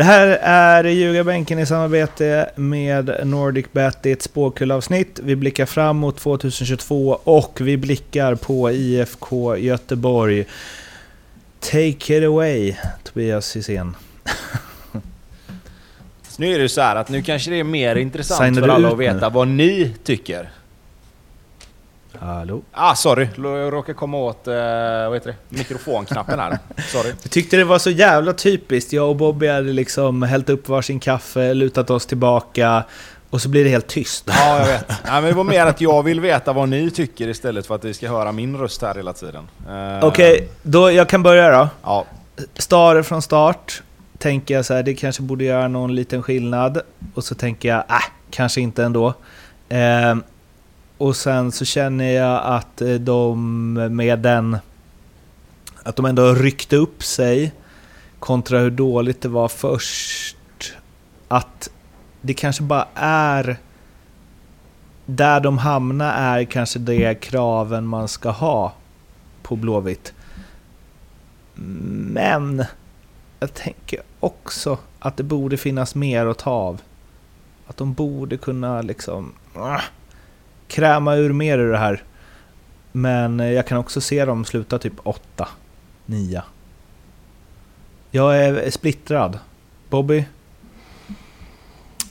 Det här är Ljugarbänken i samarbete med Nordic Bet. Det är ett spåkulavsnitt. Vi blickar fram mot 2022 och vi blickar på IFK Göteborg. Take it away, Tobias Hysén. nu är det så här att nu kanske det är mer intressant Signar för alla att veta nu? vad ni tycker. Hallå? Ah, sorry. Jag råkade komma åt eh, vad heter det? mikrofonknappen här. Sorry. Jag tyckte det var så jävla typiskt. Jag och Bobby hade liksom hällt upp varsin kaffe, lutat oss tillbaka och så blir det helt tyst. Ja, jag vet. Nej, men det var mer att jag vill veta vad ni tycker istället för att vi ska höra min röst här hela tiden. Uh, Okej, okay, då jag kan börja då. Ja. Stare från start. Tänker jag så här, det kanske borde göra någon liten skillnad. Och så tänker jag, äh, kanske inte ändå. Uh, och sen så känner jag att eh, de med den... Att de ändå ryckte upp sig kontra hur dåligt det var först. Att det kanske bara är... Där de hamnar är kanske det kraven man ska ha på Blåvitt. Men jag tänker också att det borde finnas mer att ta av. Att de borde kunna liksom... Ah, Kräma ur mer ur det här. Men eh, jag kan också se dem sluta typ 8, 9. Jag är splittrad. Bobby?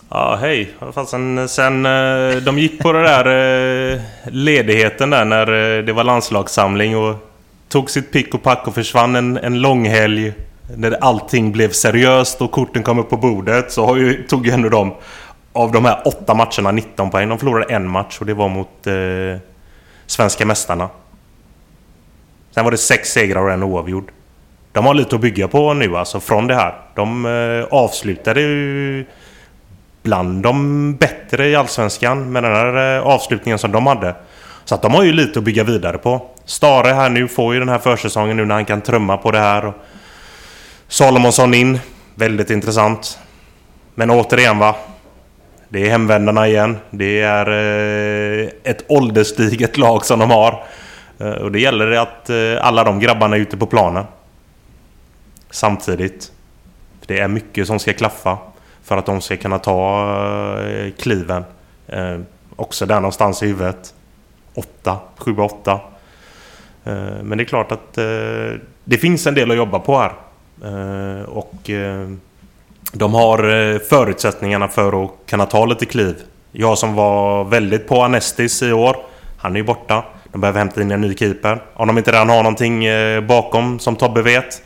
Ja, hej. Sen, sen eh, de gick på den där eh, ledigheten där när det var landslagssamling och tog sitt pick och pack och försvann en, en lång helg när allting blev seriöst och korten kom upp på bordet så har ju, tog ju ändå de av de här åtta matcherna 19 poäng. De förlorade en match och det var mot eh, svenska mästarna. Sen var det sex segrar och en oavgjord. De har lite att bygga på nu alltså från det här. De eh, avslutade ju bland de bättre i Allsvenskan med den här eh, avslutningen som de hade. Så att de har ju lite att bygga vidare på. Stare här nu får ju den här försäsongen nu när han kan trumma på det här. Salomonsson in. Väldigt intressant. Men återigen va. Det är hemvändarna igen. Det är eh, ett ålderstiget lag som de har. Eh, och det gäller att eh, alla de grabbarna är ute på planen. Samtidigt. Det är mycket som ska klaffa för att de ska kunna ta kliven. Också där någonstans i huvudet. 8, 7, 8. Men det är klart att det finns en del att jobba på här. Och de har eh, förutsättningarna för att kunna ta lite kliv. Jag som var väldigt på Anestis i år. Han är ju borta. De behöver hämta in en ny keeper. Om de inte redan har någonting eh, bakom som Tobbe vet.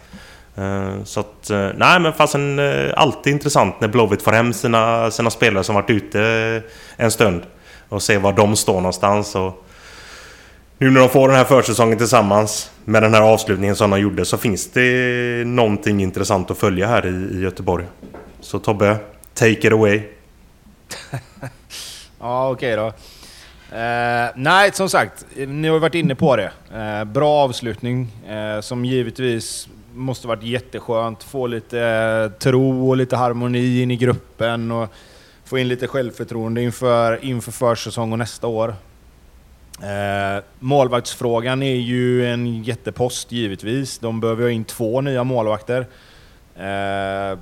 Eh, så att, nej men fasen alltid intressant när Blåvitt får hem sina, sina spelare som varit ute en stund. Och se var de står någonstans. Och nu när de får den här försäsongen tillsammans med den här avslutningen som de gjorde så finns det någonting intressant att följa här i, i Göteborg. Så Tobbe, take it away. ja, okej okay då. Eh, nej, som sagt, ni har varit inne på det. Eh, bra avslutning, eh, som givetvis måste varit jätteskönt. Få lite eh, tro och lite harmoni in i gruppen och få in lite självförtroende inför, inför försäsong och nästa år. Eh, målvaktsfrågan är ju en jättepost givetvis. De behöver ha in två nya målvakter. Eh,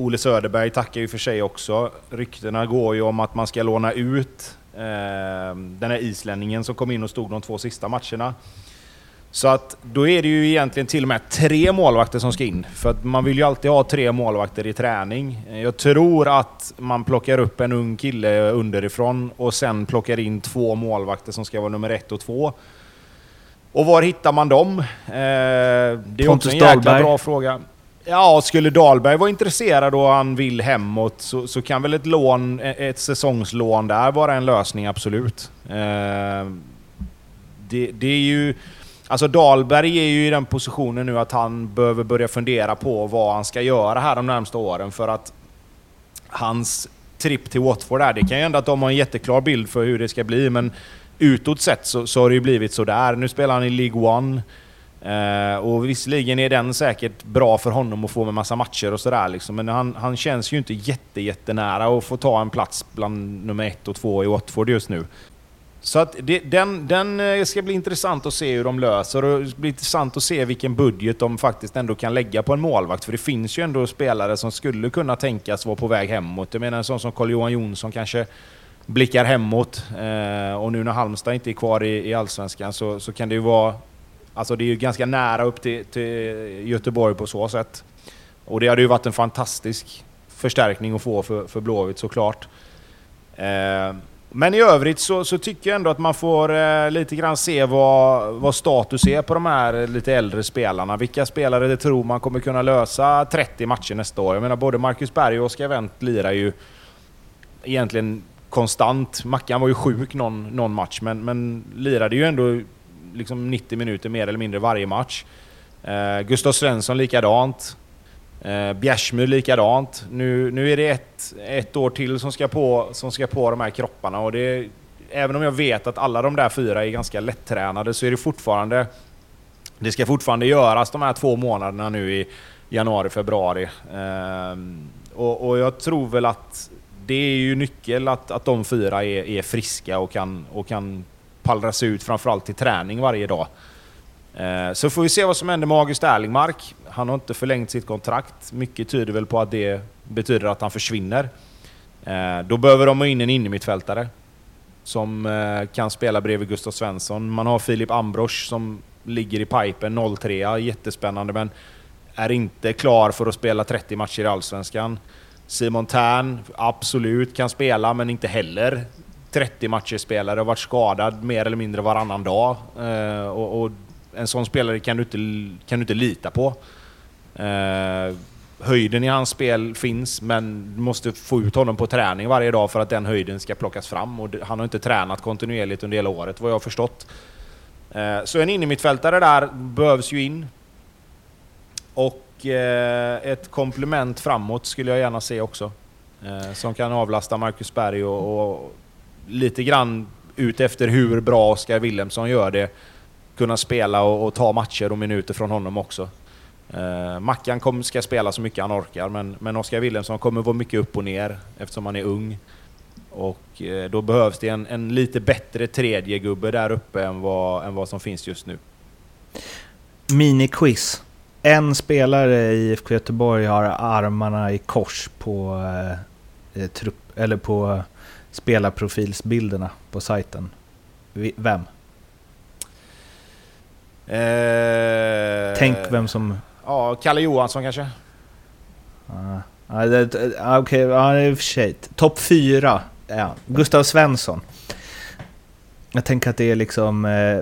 Ole Söderberg tackar ju för sig också. Ryktena går ju om att man ska låna ut eh, den här islänningen som kom in och stod de två sista matcherna. Så att då är det ju egentligen till och med tre målvakter som ska in. För att man vill ju alltid ha tre målvakter i träning. Jag tror att man plockar upp en ung kille underifrån och sen plockar in två målvakter som ska vara nummer ett och två. Och var hittar man dem? Eh, det är Pontus också en jäkla Dahlberg. bra fråga. Ja, skulle Dahlberg vara intresserad och han vill hemåt så, så kan väl ett lån, e- ett säsongslån där vara en lösning, absolut. Eh, det, det, är ju... Alltså Dahlberg är ju i den positionen nu att han behöver börja fundera på vad han ska göra här de närmsta åren för att hans tripp till Watford där, det kan ju hända att de har en jätteklar bild för hur det ska bli men utåt sett så, så har det ju blivit sådär. Nu spelar han i League One. Uh, och visserligen är den säkert bra för honom att få med massa matcher och sådär liksom, men han, han känns ju inte jätte, jättenära att få ta en plats bland nummer ett och två i Watford just nu. Så att det, den, den eh, ska bli intressant att se hur de löser och det blir intressant att se vilken budget de faktiskt ändå kan lägga på en målvakt. För det finns ju ändå spelare som skulle kunna tänkas vara på väg hemåt. Jag menar en sån som Carl-Johan Jonsson kanske blickar hemåt. Eh, och nu när Halmstad inte är kvar i, i Allsvenskan så, så kan det ju vara... Alltså det är ju ganska nära upp till, till Göteborg på så sätt. Och det hade ju varit en fantastisk förstärkning att få för, för Blåvitt såklart. Eh, men i övrigt så, så, tycker jag ändå att man får eh, lite grann se vad, vad status är på de här lite äldre spelarna. Vilka spelare det tror man kommer kunna lösa 30 matcher nästa år. Jag menar både Marcus Berg och Oskar Wendt lirar ju egentligen konstant. Mackan var ju sjuk någon, någon match, men, men lirade ju ändå liksom 90 minuter mer eller mindre varje match. Eh, Gustav Svensson likadant. Eh, Bjärsmyr likadant. Nu, nu är det ett, ett år till som ska, på, som ska på de här kropparna. Och det, även om jag vet att alla de där fyra är ganska lättränade så är det fortfarande... Det ska fortfarande göras de här två månaderna nu i januari, februari. Eh, och, och jag tror väl att det är ju nyckel att, att de fyra är, är friska och kan, och kan pallra sig ut framförallt till träning varje dag. Eh, så får vi se vad som händer med August Erlingmark. Han har inte förlängt sitt kontrakt. Mycket tyder väl på att det betyder att han försvinner. Eh, då behöver de ha in en innermittfältare som eh, kan spela bredvid Gustav Svensson. Man har Filip Ambrosch som ligger i pipen, 03 jättespännande men är inte klar för att spela 30 matcher i Allsvenskan. Simon Tern, absolut kan spela, men inte heller 30 matcher spelare. Har varit skadad mer eller mindre varannan dag. Eh, och, och, en sån spelare kan du inte, kan du inte lita på. Eh, höjden i hans spel finns, men du måste få ut honom på träning varje dag för att den höjden ska plockas fram. Och han har inte tränat kontinuerligt under hela året, vad jag har förstått. Eh, så en innermittfältare där behövs ju in. Och Eh, ett komplement framåt skulle jag gärna se också. Eh, som kan avlasta Marcus Berg och, och lite grann ut efter hur bra Oskar Willemsson gör det, kunna spela och, och, ta matcher och minuter från honom också. Eh, Mackan kom, ska spela så mycket han orkar, men, men Oskar Willemsson kommer vara mycket upp och ner eftersom han är ung. Och eh, då behövs det en, en lite bättre tredje gubbe där uppe än vad, än vad som finns just nu. Mini-quiz en spelare i IFK Göteborg har armarna i kors på, eh, trupp, eller på spelarprofilsbilderna på sajten. Vem? Eh, Tänk vem som... Ja, Kalle Johansson kanske? Ah, Okej, okay, ja, i och för sig. Topp fyra. Ja. Gustav Svensson. Jag tänker att det är liksom... Eh,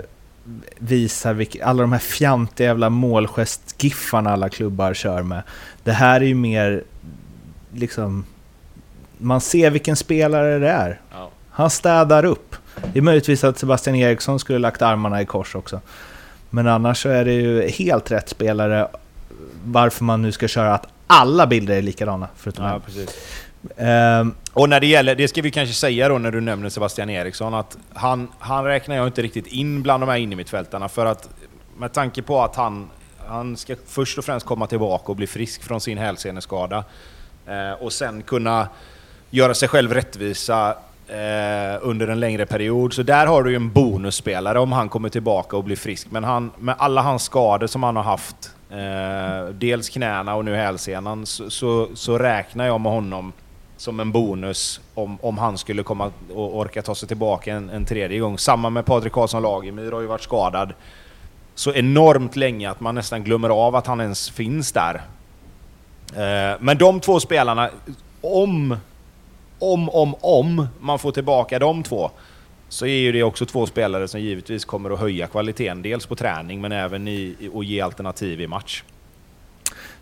visar vilka, alla de här fjantiga jävla målgestgiffarna alla klubbar kör med. Det här är ju mer liksom... Man ser vilken spelare det är. Ja. Han städar upp. Det är möjligtvis att Sebastian Eriksson skulle lagt armarna i kors också. Men annars så är det ju helt rätt spelare varför man nu ska köra att alla bilder är likadana. Förutom ja, precis. Um, och när det gäller, det ska vi kanske säga då när du nämner Sebastian Eriksson, att han, han räknar jag inte riktigt in bland de här innermittfältarna för att med tanke på att han, han ska först och främst komma tillbaka och bli frisk från sin hälseneskada eh, och sen kunna göra sig själv rättvisa eh, under en längre period. Så där har du ju en bonusspelare om han kommer tillbaka och blir frisk. Men han, med alla hans skador som han har haft, eh, dels knäna och nu hälsenan, så, så, så räknar jag med honom som en bonus om, om han skulle komma och orka ta sig tillbaka en, en tredje gång. Samma med Patrik Karlsson Lagemyr har ju varit skadad. så enormt länge att man nästan glömmer av att han ens finns där. Eh, men de två spelarna, om, om, om, om man får tillbaka de två, så är ju det också två spelare som givetvis kommer att höja kvaliteten. Dels på träning, men även i att ge alternativ i match.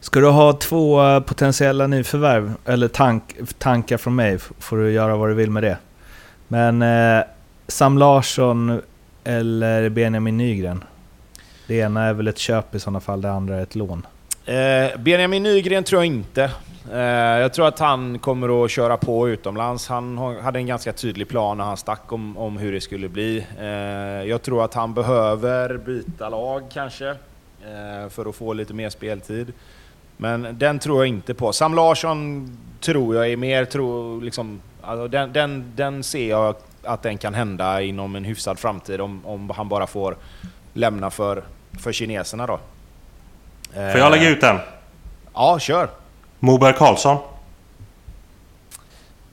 Ska du ha två eh, potentiella nyförvärv, eller tank, tankar från mig, får du göra vad du vill med det. Men eh, Sam Larsson eller Benjamin Nygren? Det ena är väl ett köp i sådana fall, det andra är ett lån. Eh, Benjamin Nygren tror jag inte. Eh, jag tror att han kommer att köra på utomlands. Han hade en ganska tydlig plan när han stack om, om hur det skulle bli. Eh, jag tror att han behöver byta lag kanske, eh, för att få lite mer speltid. Men den tror jag inte på. Sam Larsson tror jag är mer... Tro, liksom, alltså den, den, den ser jag att den kan hända inom en hyfsad framtid om, om han bara får lämna för, för kineserna då. Får jag lägga ut den? Ja, kör! Moberg Karlsson.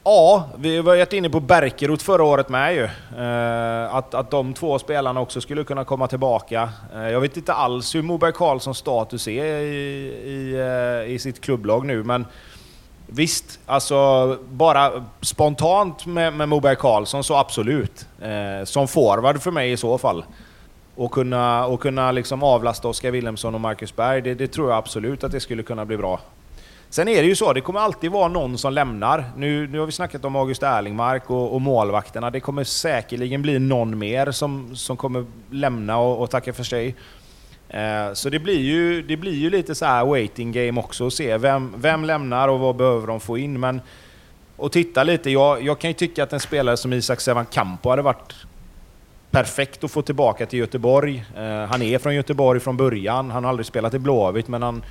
Ja, vi var varit inne på Berkerot förra året med ju. Eh, att, att de två spelarna också skulle kunna komma tillbaka. Eh, jag vet inte alls hur Moberg Karlssons status är i, i, eh, i sitt klubblag nu, men visst, alltså bara spontant med, med Moberg Karlsson så absolut. som forward för mig i så fall. Och kunna, och kunna liksom avlasta Oskar Wilhelmsson och Marcus Berg, det, det tror jag absolut att det skulle kunna bli bra. Sen är det ju så, det kommer alltid vara någon som lämnar. Nu, nu har vi snackat om August Erlingmark och, och målvakterna. Det kommer säkerligen bli någon mer som, som kommer lämna och, och tacka för sig. Eh, så det blir, ju, det blir ju lite så här waiting game också, att se vem, vem lämnar och vad behöver de få in. Men, och titta lite, jag, jag kan ju tycka att en spelare som Isak Sevan Campo hade varit perfekt att få tillbaka till Göteborg. Eh, han är från Göteborg från början, han har aldrig spelat i Blåvitt men han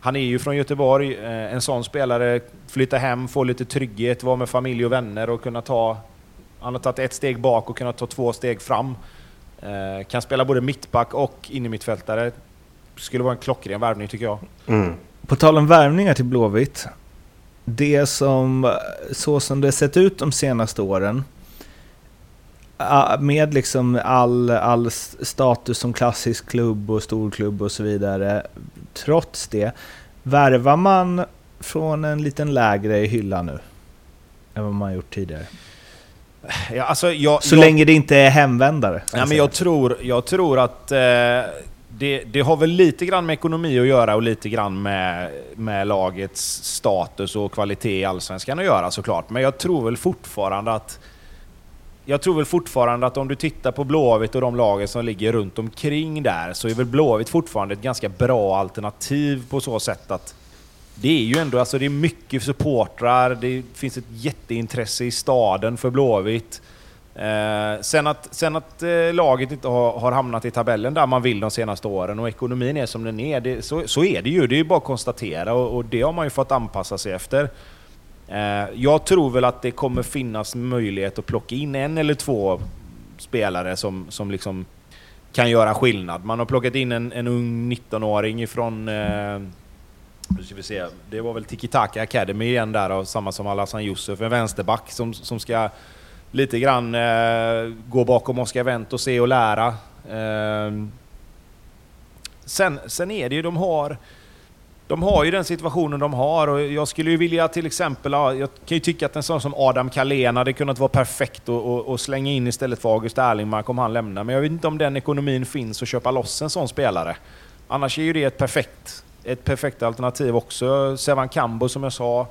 han är ju från Göteborg, eh, en sån spelare, flytta hem, få lite trygghet, vara med familj och vänner och kunna ta... Han har tagit ett steg bak och kunnat ta två steg fram. Eh, kan spela både mittback och innermittfältare. Skulle vara en klockren värvning tycker jag. Mm. På tal om värvningar till Blåvitt. Det som, så som det sett ut de senaste åren, med liksom all, all status som klassisk klubb och storklubb och så vidare. Trots det, värvar man från en liten lägre hylla nu? Än vad man gjort tidigare? Ja, alltså jag, så jag, länge det inte är hemvändare? Ja, men jag, tror, jag tror att eh, det, det, har väl lite grann med ekonomi att göra och lite grann med, med lagets status och kvalitet i Allsvenskan att göra såklart. Men jag tror väl fortfarande att jag tror väl fortfarande att om du tittar på Blåvitt och de lagen som ligger runt omkring där så är väl Blåvitt fortfarande ett ganska bra alternativ på så sätt att det är ju ändå alltså det är mycket supportrar, det finns ett jätteintresse i staden för Blåvitt. Eh, sen att, sen att eh, laget inte har, har, hamnat i tabellen där man vill de senaste åren och ekonomin är som den är, det, så, så är det ju. Det är ju bara att konstatera och, och det har man ju fått anpassa sig efter. Eh, jag tror väl att det kommer finnas möjlighet att plocka in en eller två spelare som, som liksom kan göra skillnad. Man har plockat in en, en ung 19-åring ifrån... Eh, ska vi se, det var väl Tiki Taka Academy igen där, och samma som Alhassan Yusuf, en vänsterback som, som ska lite grann eh, gå bakom Oscar Wendt och se och lära. Eh, sen, sen är det ju, de har de har ju den situationen de har och jag skulle ju vilja till exempel, jag kan ju tycka att en sån som Adam Kalén hade kunnat vara perfekt att slänga in istället för August Erlingmark om han lämnar. Men jag vet inte om den ekonomin finns att köpa loss en sån spelare. Annars är ju det ett perfekt, ett perfekt alternativ också. Sevan Kambo som jag sa.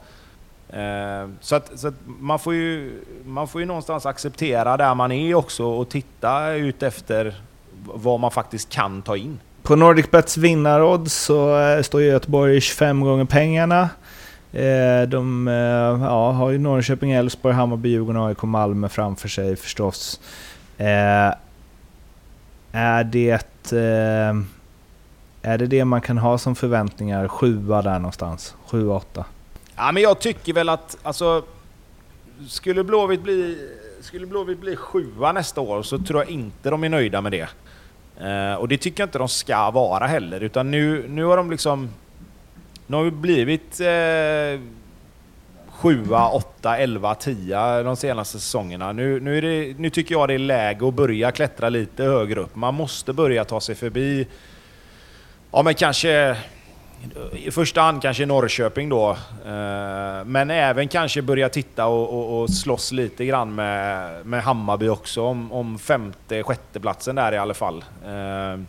Eh, så att, så att man, får ju, man får ju någonstans acceptera där man är också och titta ut efter vad man faktiskt kan ta in. På NordicBets vinnarodds så eh, står Göteborg 25 gånger pengarna. Eh, de eh, ja, har ju Norrköping, Elfsborg, Hammarby, Djurgården, AIK, Malmö framför sig förstås. Är det, är det det man kan ha som förväntningar? Sjua där någonstans? Sju, åtta? Ja, men jag tycker väl att alltså, skulle Blåvitt bli, skulle Blåvitt bli sjua nästa år så tror jag inte de är nöjda med det. Eh, och det tycker jag inte de ska vara heller, utan nu, nu har de liksom... Nu har vi blivit eh, 7, 8, 11, 10 de senaste säsongerna. Nu, nu, är det, nu tycker jag det är läge att börja klättra lite högre upp. Man måste börja ta sig förbi, ja men kanske i första hand kanske Norrköping då. Eh, men även kanske börja titta och, och, och slåss lite grann med, med Hammarby också om, om femte, sjätte platsen där i alla fall. Eh,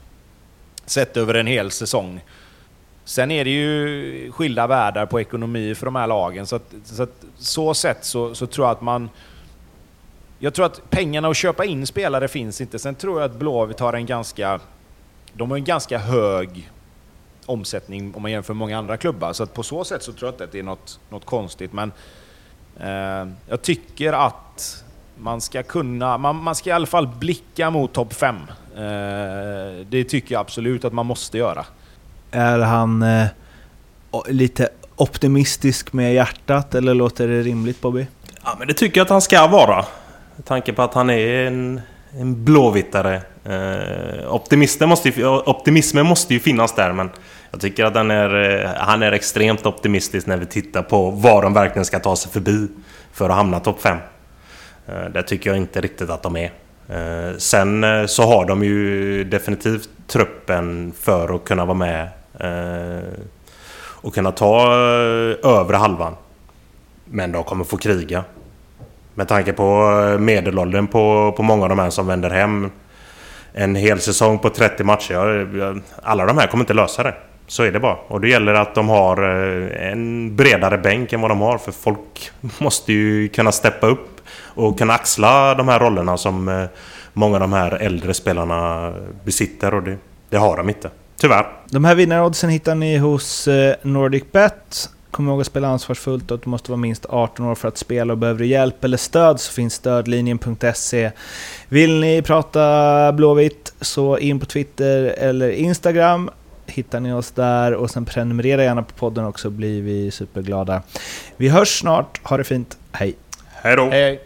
sett över en hel säsong. Sen är det ju skilda världar på ekonomi för de här lagen. Så att, så, att, så sätt så, så tror jag att man... Jag tror att pengarna att köpa in spelare finns inte. Sen tror jag att Blåvitt har en ganska... De har en ganska hög omsättning om man jämför med många andra klubbar. Så att på så sätt så tror jag inte att det är något, något konstigt. Men eh, jag tycker att man ska kunna... Man, man ska i alla fall blicka mot topp 5. Eh, det tycker jag absolut att man måste göra. Är han eh, lite optimistisk med hjärtat eller låter det rimligt Bobby? Ja men det tycker jag att han ska vara. Med tanke på att han är en, en blåvittare. Eh, optimismen, måste ju, optimismen måste ju finnas där men jag tycker att han är, eh, han är extremt optimistisk när vi tittar på vad de verkligen ska ta sig förbi för att hamna topp 5. Eh, det tycker jag inte riktigt att de är. Eh, sen så har de ju definitivt truppen för att kunna vara med och kunna ta övre halvan. Men de kommer få kriga. Med tanke på medelåldern på, på många av de här som vänder hem en hel säsong på 30 matcher. Alla de här kommer inte lösa det. Så är det bara. Och det gäller att de har eh, en bredare bänk än vad de har. För folk måste ju kunna steppa upp och kunna axla de här rollerna som eh, många av de här äldre spelarna besitter och det, det har de inte. Tyvärr. De här vinnaroddsen hittar ni hos eh, NordicBet. Kom ihåg att spela ansvarsfullt och att du måste vara minst 18 år för att spela och behöver du hjälp eller stöd så finns stödlinjen.se. Vill ni prata Blåvitt så in på Twitter eller Instagram hittar ni oss där och sen prenumerera gärna på podden också blir vi superglada. Vi hörs snart, ha det fint, hej! Hej då! Hej.